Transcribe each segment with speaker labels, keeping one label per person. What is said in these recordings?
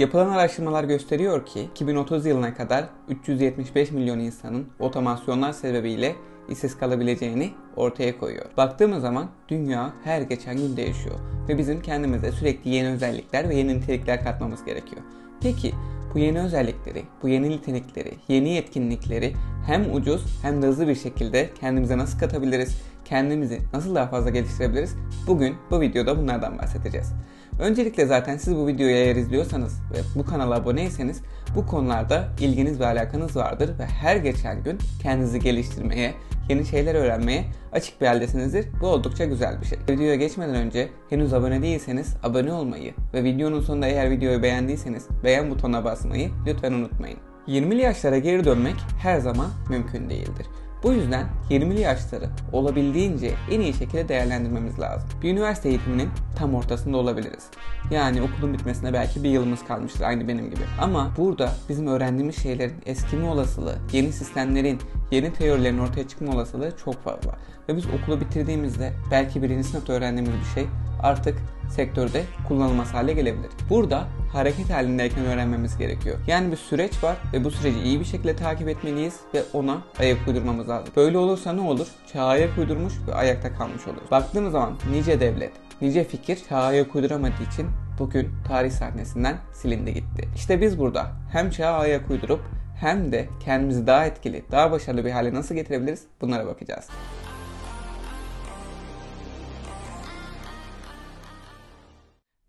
Speaker 1: Yapılan araştırmalar gösteriyor ki 2030 yılına kadar 375 milyon insanın otomasyonlar sebebiyle işsiz kalabileceğini ortaya koyuyor. Baktığımız zaman dünya her geçen gün değişiyor ve bizim kendimize sürekli yeni özellikler ve yeni nitelikler katmamız gerekiyor. Peki bu yeni özellikleri, bu yeni nitelikleri, yeni yetkinlikleri hem ucuz hem de hızlı bir şekilde kendimize nasıl katabiliriz? Kendimizi nasıl daha fazla geliştirebiliriz? Bugün bu videoda bunlardan bahsedeceğiz. Öncelikle zaten siz bu videoyu eğer izliyorsanız ve bu kanala aboneyseniz bu konularda ilginiz ve alakanız vardır ve her geçen gün kendinizi geliştirmeye, yeni şeyler öğrenmeye açık bir haldesinizdir. Bu oldukça güzel bir şey. Videoya geçmeden önce henüz abone değilseniz abone olmayı ve videonun sonunda eğer videoyu beğendiyseniz beğen butonuna basmayı lütfen unutmayın. 20'li yaşlara geri dönmek her zaman mümkün değildir. Bu yüzden 20'li yaşları olabildiğince en iyi şekilde değerlendirmemiz lazım. Bir üniversite eğitiminin tam ortasında olabiliriz. Yani okulun bitmesine belki bir yılımız kalmıştır aynı benim gibi. Ama burada bizim öğrendiğimiz şeylerin eskime olasılığı, yeni sistemlerin, yeni teorilerin ortaya çıkma olasılığı çok fazla. Ve biz okulu bitirdiğimizde belki birinci sınıfta öğrendiğimiz bir şey artık sektörde kullanılmaz hale gelebilir. Burada hareket halindeyken öğrenmemiz gerekiyor. Yani bir süreç var ve bu süreci iyi bir şekilde takip etmeliyiz ve ona ayak uydurmamız lazım. Böyle olursa ne olur? Çağa ayak uydurmuş ve ayakta kalmış oluruz. Baktığımız zaman nice devlet, nice fikir çağa ayak uyduramadığı için bugün tarih sahnesinden silindi gitti. İşte biz burada hem çağa ayak uydurup hem de kendimizi daha etkili, daha başarılı bir hale nasıl getirebiliriz bunlara bakacağız.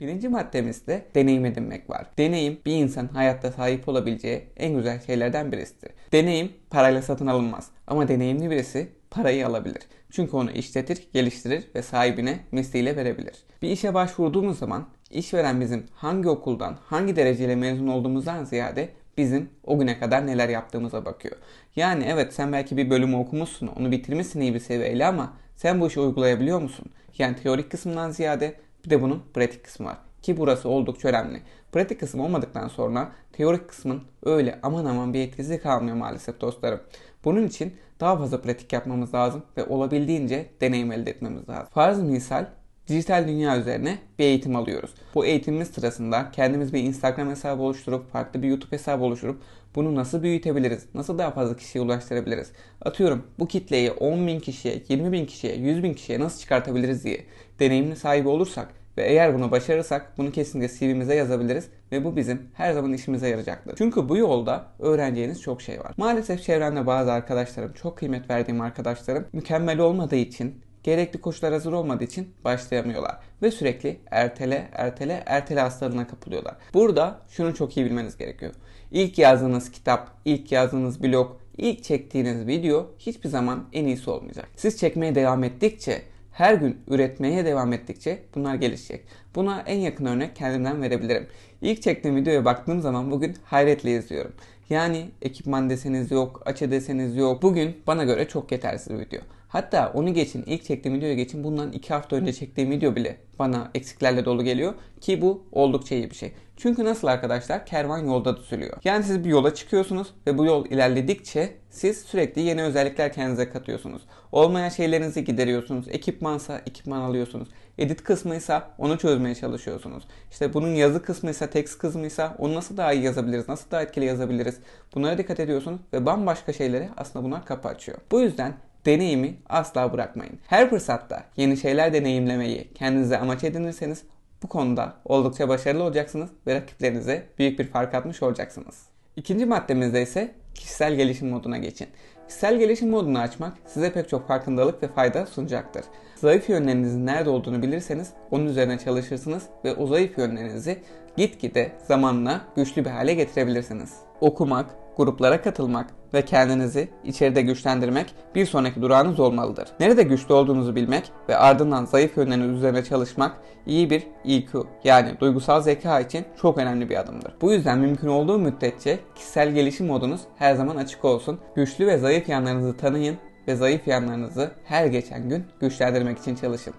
Speaker 1: Birinci maddemizde deneyim edinmek var. Deneyim bir insan hayatta sahip olabileceği en güzel şeylerden birisidir. Deneyim parayla satın alınmaz ama deneyimli birisi parayı alabilir. Çünkü onu işletir, geliştirir ve sahibine misliyle verebilir. Bir işe başvurduğumuz zaman işveren bizim hangi okuldan, hangi dereceyle mezun olduğumuzdan ziyade bizim o güne kadar neler yaptığımıza bakıyor. Yani evet sen belki bir bölümü okumuşsun, onu bitirmişsin iyi bir seviyeyle ama sen bu işi uygulayabiliyor musun? Yani teorik kısımdan ziyade bir de bunun pratik kısmı var. Ki burası oldukça önemli. Pratik kısım olmadıktan sonra teorik kısmın öyle aman aman bir etkisi kalmıyor maalesef dostlarım. Bunun için daha fazla pratik yapmamız lazım ve olabildiğince deneyim elde etmemiz lazım. Farz misal dijital dünya üzerine bir eğitim alıyoruz. Bu eğitimimiz sırasında kendimiz bir Instagram hesabı oluşturup, farklı bir YouTube hesabı oluşturup bunu nasıl büyütebiliriz? Nasıl daha fazla kişiye ulaştırabiliriz? Atıyorum bu kitleyi 10 bin kişiye, 20 bin kişiye, 100 bin kişiye nasıl çıkartabiliriz diye deneyimli sahibi olursak ve eğer bunu başarırsak bunu kesinlikle CV'mize yazabiliriz ve bu bizim her zaman işimize yarayacaktır. Çünkü bu yolda öğreneceğiniz çok şey var. Maalesef çevremde bazı arkadaşlarım, çok kıymet verdiğim arkadaşlarım mükemmel olmadığı için gerekli koşullar hazır olmadığı için başlayamıyorlar. Ve sürekli ertele, ertele, ertele hastalığına kapılıyorlar. Burada şunu çok iyi bilmeniz gerekiyor. İlk yazdığınız kitap, ilk yazdığınız blog, ilk çektiğiniz video hiçbir zaman en iyisi olmayacak. Siz çekmeye devam ettikçe her gün üretmeye devam ettikçe bunlar gelişecek. Buna en yakın örnek kendimden verebilirim. İlk çektiğim videoya baktığım zaman bugün hayretle izliyorum. Yani ekipman deseniz yok, açı deseniz yok. Bugün bana göre çok yetersiz bir video. Hatta onu geçin, ilk çektiğim videoya geçin. Bundan iki hafta önce çektiğim video bile bana eksiklerle dolu geliyor. Ki bu oldukça iyi bir şey. Çünkü nasıl arkadaşlar? Kervan yolda düzülüyor. Yani siz bir yola çıkıyorsunuz ve bu yol ilerledikçe siz sürekli yeni özellikler kendinize katıyorsunuz. Olmayan şeylerinizi gideriyorsunuz. Ekipmansa ekipman alıyorsunuz. Edit kısmıysa onu çözmeye çalışıyorsunuz. İşte bunun yazı kısmıysa, text kısmıysa onu nasıl daha iyi yazabiliriz, nasıl daha etkili yazabiliriz? Bunlara dikkat ediyorsunuz ve bambaşka şeyleri aslında bunlar kapı açıyor. Bu yüzden deneyimi asla bırakmayın. Her fırsatta yeni şeyler deneyimlemeyi kendinize amaç edinirseniz bu konuda oldukça başarılı olacaksınız ve rakiplerinize büyük bir fark atmış olacaksınız. İkinci maddemizde ise kişisel gelişim moduna geçin. Kişisel gelişim modunu açmak size pek çok farkındalık ve fayda sunacaktır. Zayıf yönlerinizin nerede olduğunu bilirseniz onun üzerine çalışırsınız ve o zayıf yönlerinizi gitgide zamanla güçlü bir hale getirebilirsiniz. Okumak, gruplara katılmak ve kendinizi içeride güçlendirmek bir sonraki durağınız olmalıdır. Nerede güçlü olduğunuzu bilmek ve ardından zayıf yönleriniz üzerine çalışmak iyi bir EQ yani duygusal zeka için çok önemli bir adımdır. Bu yüzden mümkün olduğu müddetçe kişisel gelişim modunuz her zaman açık olsun. Güçlü ve zayıf yanlarınızı tanıyın ve zayıf yanlarınızı her geçen gün güçlendirmek için çalışın.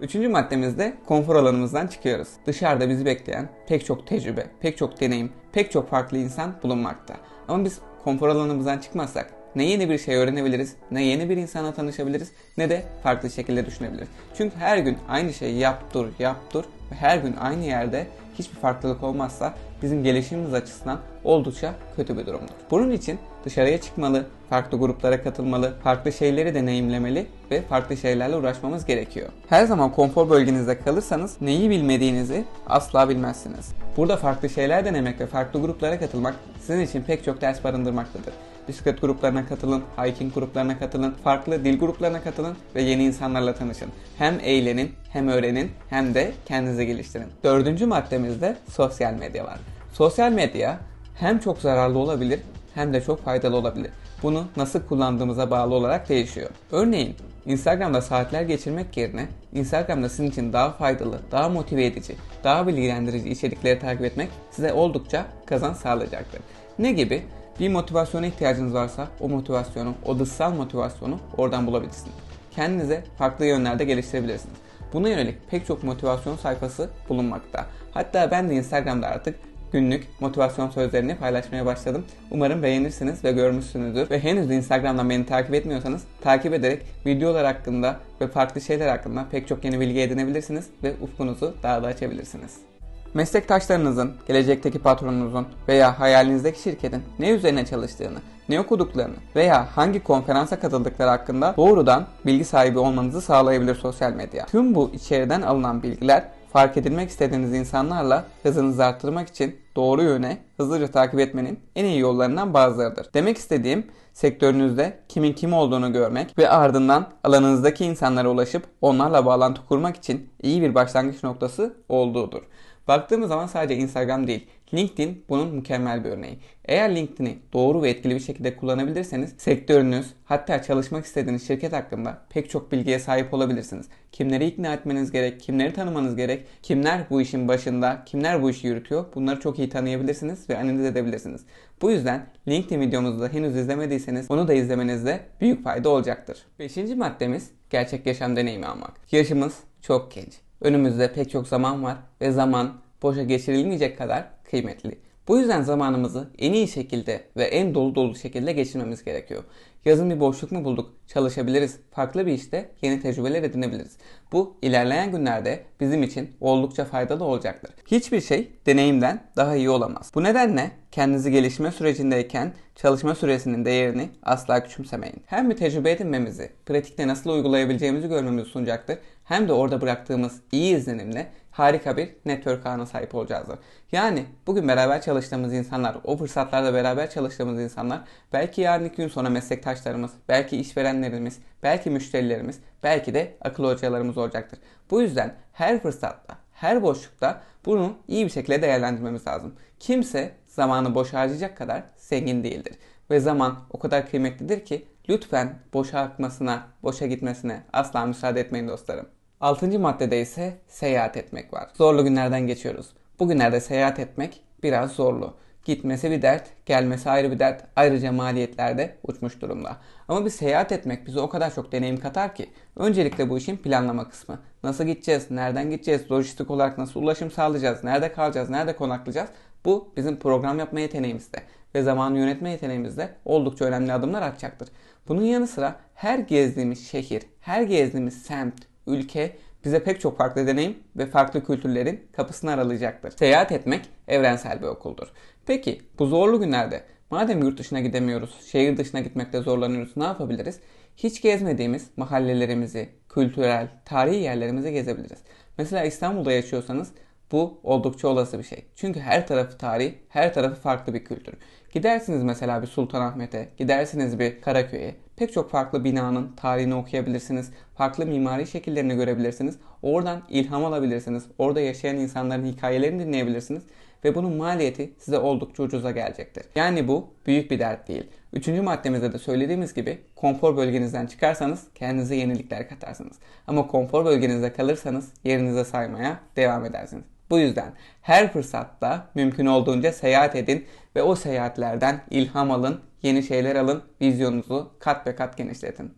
Speaker 1: Üçüncü maddemizde konfor alanımızdan çıkıyoruz. Dışarıda bizi bekleyen pek çok tecrübe, pek çok deneyim, pek çok farklı insan bulunmakta. Ama biz konfor alanımızdan çıkmazsak ne yeni bir şey öğrenebiliriz, ne yeni bir insana tanışabiliriz, ne de farklı şekilde düşünebiliriz. Çünkü her gün aynı şeyi yap dur, yap dur ve her gün aynı yerde hiçbir farklılık olmazsa bizim gelişimimiz açısından oldukça kötü bir durumdur. Bunun için dışarıya çıkmalı, farklı gruplara katılmalı, farklı şeyleri deneyimlemeli ve farklı şeylerle uğraşmamız gerekiyor. Her zaman konfor bölgenizde kalırsanız neyi bilmediğinizi asla bilmezsiniz. Burada farklı şeyler denemek ve farklı gruplara katılmak sizin için pek çok ders barındırmaktadır bisiklet gruplarına katılın, hiking gruplarına katılın, farklı dil gruplarına katılın ve yeni insanlarla tanışın. Hem eğlenin, hem öğrenin, hem de kendinizi geliştirin. Dördüncü maddemizde sosyal medya var. Sosyal medya hem çok zararlı olabilir hem de çok faydalı olabilir. Bunu nasıl kullandığımıza bağlı olarak değişiyor. Örneğin Instagram'da saatler geçirmek yerine Instagram'da sizin için daha faydalı, daha motive edici, daha bilgilendirici içerikleri takip etmek size oldukça kazan sağlayacaktır. Ne gibi? Bir motivasyona ihtiyacınız varsa o motivasyonu, o dışsal motivasyonu oradan bulabilirsiniz. Kendinize farklı yönlerde geliştirebilirsiniz. Buna yönelik pek çok motivasyon sayfası bulunmakta. Hatta ben de Instagram'da artık günlük motivasyon sözlerini paylaşmaya başladım. Umarım beğenirsiniz ve görmüşsünüzdür. Ve henüz Instagram'dan beni takip etmiyorsanız takip ederek videolar hakkında ve farklı şeyler hakkında pek çok yeni bilgi edinebilirsiniz ve ufkunuzu daha da açabilirsiniz. Meslektaşlarınızın, gelecekteki patronunuzun veya hayalinizdeki şirketin ne üzerine çalıştığını, ne okuduklarını veya hangi konferansa katıldıkları hakkında doğrudan bilgi sahibi olmanızı sağlayabilir sosyal medya. Tüm bu içeriden alınan bilgiler fark edilmek istediğiniz insanlarla hızınızı arttırmak için doğru yöne hızlıca takip etmenin en iyi yollarından bazılarıdır. Demek istediğim sektörünüzde kimin kim olduğunu görmek ve ardından alanınızdaki insanlara ulaşıp onlarla bağlantı kurmak için iyi bir başlangıç noktası olduğudur. Baktığımız zaman sadece Instagram değil, LinkedIn bunun mükemmel bir örneği. Eğer LinkedIn'i doğru ve etkili bir şekilde kullanabilirseniz sektörünüz hatta çalışmak istediğiniz şirket hakkında pek çok bilgiye sahip olabilirsiniz. Kimleri ikna etmeniz gerek, kimleri tanımanız gerek, kimler bu işin başında, kimler bu işi yürütüyor bunları çok iyi tanıyabilirsiniz ve analiz edebilirsiniz. Bu yüzden LinkedIn videomuzu da henüz izlemediyseniz onu da izlemenizde büyük fayda olacaktır. Beşinci maddemiz gerçek yaşam deneyimi almak. Yaşımız çok genç. Önümüzde pek çok zaman var ve zaman boşa geçirilmeyecek kadar kıymetli. Bu yüzden zamanımızı en iyi şekilde ve en dolu dolu şekilde geçirmemiz gerekiyor. Yazın bir boşluk mu bulduk? Çalışabiliriz. Farklı bir işte yeni tecrübeler edinebiliriz. Bu ilerleyen günlerde bizim için oldukça faydalı olacaktır. Hiçbir şey deneyimden daha iyi olamaz. Bu nedenle kendinizi gelişme sürecindeyken çalışma süresinin değerini asla küçümsemeyin. Hem bir tecrübe edinmemizi, pratikte nasıl uygulayabileceğimizi görmemizi sunacaktır. Hem de orada bıraktığımız iyi izlenimle harika bir network ağına sahip olacağızdır. Yani bugün beraber çalıştığımız insanlar, o fırsatlarda beraber çalıştığımız insanlar belki yarın iki gün sonra meslektaşlarımız, belki işverenlerimiz, belki müşterilerimiz, belki de akıl hocalarımız olacaktır. Bu yüzden her fırsatta, her boşlukta bunu iyi bir şekilde değerlendirmemiz lazım. Kimse zamanı boş harcayacak kadar zengin değildir. Ve zaman o kadar kıymetlidir ki lütfen boşa akmasına, boşa gitmesine asla müsaade etmeyin dostlarım. Altıncı maddede ise seyahat etmek var. Zorlu günlerden geçiyoruz. Bugünlerde seyahat etmek biraz zorlu. Gitmesi bir dert, gelmesi ayrı bir dert. Ayrıca maliyetler de uçmuş durumda. Ama bir seyahat etmek bize o kadar çok deneyim katar ki. Öncelikle bu işin planlama kısmı. Nasıl gideceğiz, nereden gideceğiz, lojistik olarak nasıl ulaşım sağlayacağız, nerede kalacağız, nerede konaklayacağız. Bu bizim program yapma yeteneğimizde ve zamanı yönetme yeteneğimizde oldukça önemli adımlar atacaktır. Bunun yanı sıra her gezdiğimiz şehir, her gezdiğimiz semt, ülke bize pek çok farklı deneyim ve farklı kültürlerin kapısını aralayacaktır. Seyahat etmek evrensel bir okuldur. Peki bu zorlu günlerde madem yurt dışına gidemiyoruz, şehir dışına gitmekte zorlanıyoruz ne yapabiliriz? Hiç gezmediğimiz mahallelerimizi, kültürel, tarihi yerlerimizi gezebiliriz. Mesela İstanbul'da yaşıyorsanız bu oldukça olası bir şey. Çünkü her tarafı tarih, her tarafı farklı bir kültür. Gidersiniz mesela bir Sultanahmet'e, gidersiniz bir Karaköy'e. Pek çok farklı binanın tarihini okuyabilirsiniz. Farklı mimari şekillerini görebilirsiniz. Oradan ilham alabilirsiniz. Orada yaşayan insanların hikayelerini dinleyebilirsiniz. Ve bunun maliyeti size oldukça ucuza gelecektir. Yani bu büyük bir dert değil. Üçüncü maddemizde de söylediğimiz gibi konfor bölgenizden çıkarsanız kendinize yenilikler katarsınız. Ama konfor bölgenizde kalırsanız yerinize saymaya devam edersiniz. Bu yüzden her fırsatta mümkün olduğunca seyahat edin ve o seyahatlerden ilham alın, yeni şeyler alın, vizyonunuzu kat ve kat genişletin.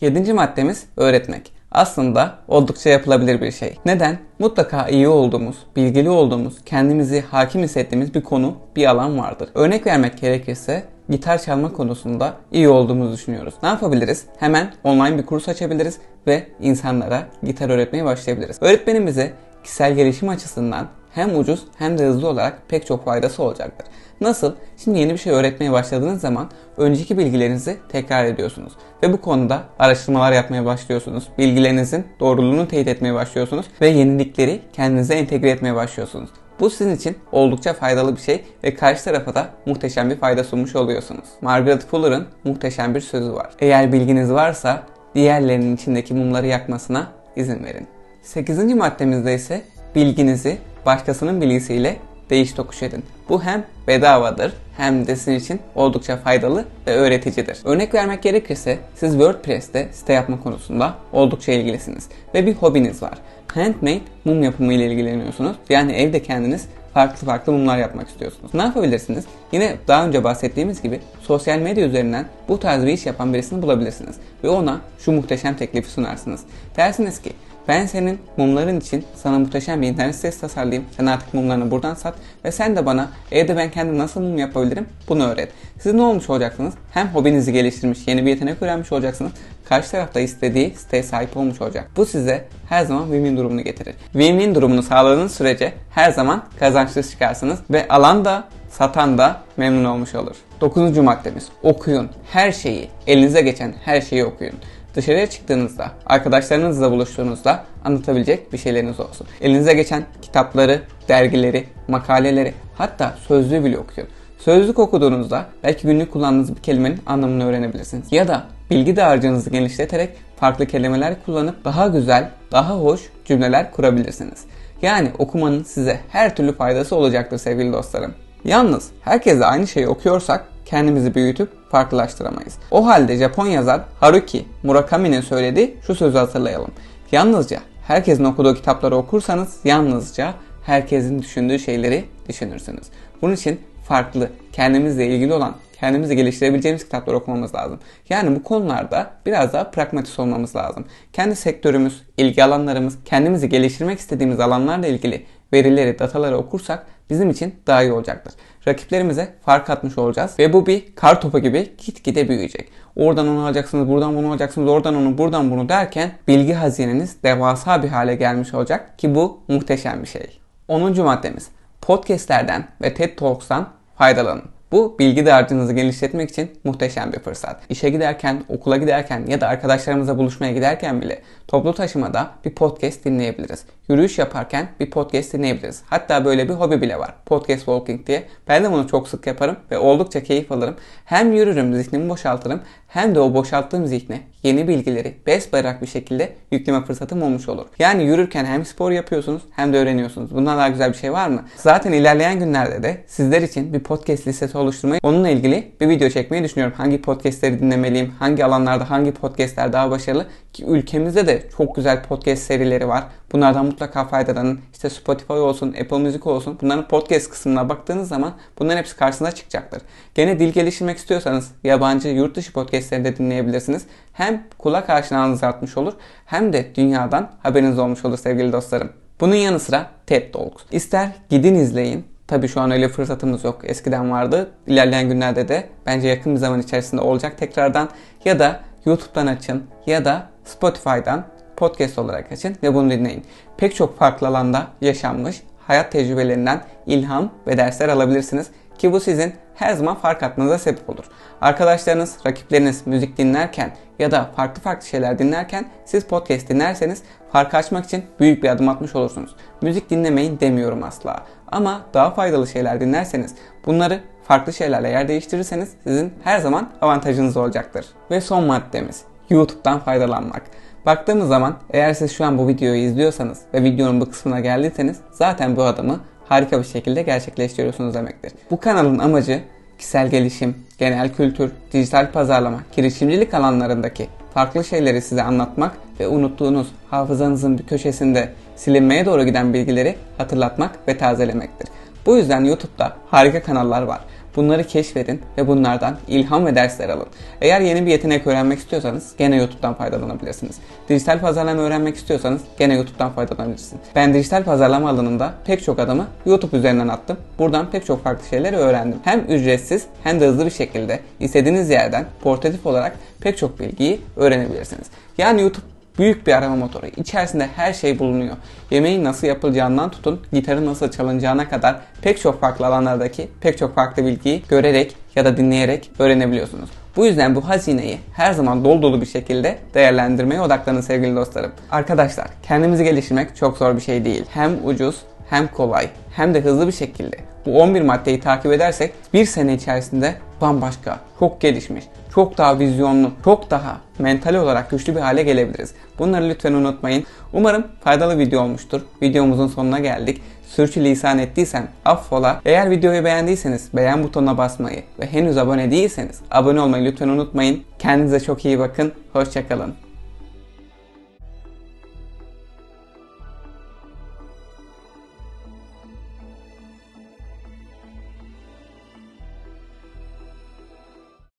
Speaker 1: Yedinci maddemiz öğretmek. Aslında oldukça yapılabilir bir şey. Neden? Mutlaka iyi olduğumuz, bilgili olduğumuz, kendimizi hakim hissettiğimiz bir konu, bir alan vardır. Örnek vermek gerekirse gitar çalma konusunda iyi olduğumuzu düşünüyoruz. Ne yapabiliriz? Hemen online bir kurs açabiliriz ve insanlara gitar öğretmeye başlayabiliriz. Öğretmenimize kişisel gelişim açısından hem ucuz hem de hızlı olarak pek çok faydası olacaktır. Nasıl? Şimdi yeni bir şey öğretmeye başladığınız zaman önceki bilgilerinizi tekrar ediyorsunuz. Ve bu konuda araştırmalar yapmaya başlıyorsunuz. Bilgilerinizin doğruluğunu teyit etmeye başlıyorsunuz. Ve yenilikleri kendinize entegre etmeye başlıyorsunuz. Bu sizin için oldukça faydalı bir şey ve karşı tarafa da muhteşem bir fayda sunmuş oluyorsunuz. Margaret Fuller'ın muhteşem bir sözü var. Eğer bilginiz varsa diğerlerinin içindeki mumları yakmasına izin verin. 8. maddemizde ise bilginizi başkasının bilgisiyle değiş tokuş edin. Bu hem bedavadır hem de sizin için oldukça faydalı ve öğreticidir. Örnek vermek gerekirse siz WordPress'te site yapma konusunda oldukça ilgilisiniz ve bir hobiniz var. Handmade mum yapımı ile ilgileniyorsunuz. Yani evde kendiniz farklı farklı mumlar yapmak istiyorsunuz. Ne yapabilirsiniz? Yine daha önce bahsettiğimiz gibi sosyal medya üzerinden bu tarz bir iş yapan birisini bulabilirsiniz. Ve ona şu muhteşem teklifi sunarsınız. Dersiniz ki ben senin mumların için sana muhteşem bir internet sitesi tasarlayayım. Sen artık mumlarını buradan sat ve sen de bana evde ben kendim nasıl mum yapabilirim bunu öğret. Siz ne olmuş olacaksınız? Hem hobinizi geliştirmiş, yeni bir yetenek öğrenmiş olacaksınız. Karşı tarafta istediği siteye sahip olmuş olacak. Bu size her zaman win-win durumunu getirir. Win-win durumunu sağladığınız sürece her zaman kazançlı çıkarsınız ve alan da satan da memnun olmuş olur. Dokuzuncu maddemiz okuyun. Her şeyi, elinize geçen her şeyi okuyun. Dışarıya çıktığınızda, arkadaşlarınızla buluştuğunuzda anlatabilecek bir şeyleriniz olsun. Elinize geçen kitapları, dergileri, makaleleri, hatta sözlüğü bile okuyun. Sözlük okuduğunuzda belki günlük kullandığınız bir kelimenin anlamını öğrenebilirsiniz. Ya da bilgi dağarcığınızı genişleterek farklı kelimeler kullanıp daha güzel, daha hoş cümleler kurabilirsiniz. Yani okumanın size her türlü faydası olacaktır sevgili dostlarım. Yalnız herkese aynı şeyi okuyorsak kendimizi büyütüp farklılaştıramayız. O halde Japon yazar Haruki Murakami'nin söylediği şu sözü hatırlayalım. Yalnızca herkesin okuduğu kitapları okursanız yalnızca herkesin düşündüğü şeyleri düşünürsünüz. Bunun için farklı, kendimizle ilgili olan, kendimizi geliştirebileceğimiz kitaplar okumamız lazım. Yani bu konularda biraz daha pragmatist olmamız lazım. Kendi sektörümüz, ilgi alanlarımız, kendimizi geliştirmek istediğimiz alanlarla ilgili verileri, dataları okursak bizim için daha iyi olacaktır. Rakiplerimize fark atmış olacağız ve bu bir kar topu gibi gitgide büyüyecek. Oradan onu alacaksınız, buradan bunu alacaksınız, oradan onu, buradan bunu derken bilgi hazineniz devasa bir hale gelmiş olacak ki bu muhteşem bir şey. 10. maddemiz podcastlerden ve TED Talks'tan faydalanın. Bu bilgi dağarcığınızı genişletmek için muhteşem bir fırsat. İşe giderken, okula giderken ya da arkadaşlarımızla buluşmaya giderken bile toplu taşımada bir podcast dinleyebiliriz. Yürüyüş yaparken bir podcast dinleyebiliriz. Hatta böyle bir hobi bile var. Podcast walking diye. Ben de bunu çok sık yaparım ve oldukça keyif alırım. Hem yürürüm, zihnimi boşaltırım hem de o boşalttığım zihne yeni bilgileri besbayrak bir şekilde yükleme fırsatım olmuş olur. Yani yürürken hem spor yapıyorsunuz hem de öğreniyorsunuz. Bundan daha güzel bir şey var mı? Zaten ilerleyen günlerde de sizler için bir podcast listesi oluşturmayı, onunla ilgili bir video çekmeyi düşünüyorum. Hangi podcastleri dinlemeliyim, hangi alanlarda hangi podcastler daha başarılı ki ülkemizde de çok güzel podcast serileri var. Bunlardan mutlaka faydalanın. İşte Spotify olsun, Apple Music olsun. Bunların podcast kısmına baktığınız zaman bunların hepsi karşınıza çıkacaktır. Gene dil geliştirmek istiyorsanız yabancı yurt dışı podcastleri de dinleyebilirsiniz. Hem kulak aşinalığınızı artmış olur hem de dünyadan haberiniz olmuş olur sevgili dostlarım. Bunun yanı sıra TED Talks. İster gidin izleyin. Tabi şu an öyle fırsatımız yok. Eskiden vardı. İlerleyen günlerde de bence yakın bir zaman içerisinde olacak tekrardan. Ya da YouTube'dan açın ya da Spotify'dan podcast olarak açın ve bunu dinleyin. Pek çok farklı alanda yaşanmış hayat tecrübelerinden ilham ve dersler alabilirsiniz ki bu sizin her zaman fark atmanıza sebep olur. Arkadaşlarınız, rakipleriniz müzik dinlerken ya da farklı farklı şeyler dinlerken siz podcast dinlerseniz fark açmak için büyük bir adım atmış olursunuz. Müzik dinlemeyin demiyorum asla. Ama daha faydalı şeyler dinlerseniz bunları farklı şeylerle yer değiştirirseniz sizin her zaman avantajınız olacaktır. Ve son maddemiz YouTube'dan faydalanmak. Baktığımız zaman eğer siz şu an bu videoyu izliyorsanız ve videonun bu kısmına geldiyseniz zaten bu adımı harika bir şekilde gerçekleştiriyorsunuz demektir. Bu kanalın amacı kişisel gelişim, genel kültür, dijital pazarlama, girişimcilik alanlarındaki farklı şeyleri size anlatmak ve unuttuğunuz hafızanızın bir köşesinde silinmeye doğru giden bilgileri hatırlatmak ve tazelemektir. Bu yüzden YouTube'da harika kanallar var. Bunları keşfedin ve bunlardan ilham ve dersler alın. Eğer yeni bir yetenek öğrenmek istiyorsanız gene YouTube'dan faydalanabilirsiniz. Dijital pazarlama öğrenmek istiyorsanız gene YouTube'dan faydalanabilirsiniz. Ben dijital pazarlama alanında pek çok adımı YouTube üzerinden attım. Buradan pek çok farklı şeyleri öğrendim. Hem ücretsiz hem de hızlı bir şekilde istediğiniz yerden portatif olarak pek çok bilgiyi öğrenebilirsiniz. Yani YouTube Büyük bir arama motoru. İçerisinde her şey bulunuyor. Yemeğin nasıl yapılacağından tutun, gitarın nasıl çalınacağına kadar pek çok farklı alanlardaki pek çok farklı bilgiyi görerek ya da dinleyerek öğrenebiliyorsunuz. Bu yüzden bu hazineyi her zaman dolu dolu bir şekilde değerlendirmeye odaklanın sevgili dostlarım. Arkadaşlar kendimizi geliştirmek çok zor bir şey değil. Hem ucuz hem kolay hem de hızlı bir şekilde bu 11 maddeyi takip edersek bir sene içerisinde bambaşka, çok gelişmiş, çok daha vizyonlu, çok daha mental olarak güçlü bir hale gelebiliriz. Bunları lütfen unutmayın. Umarım faydalı video olmuştur. Videomuzun sonuna geldik. Sürçülisan ettiysem affola. Eğer videoyu beğendiyseniz beğen butonuna basmayı ve henüz abone değilseniz abone olmayı lütfen unutmayın. Kendinize çok iyi bakın. Hoşçakalın.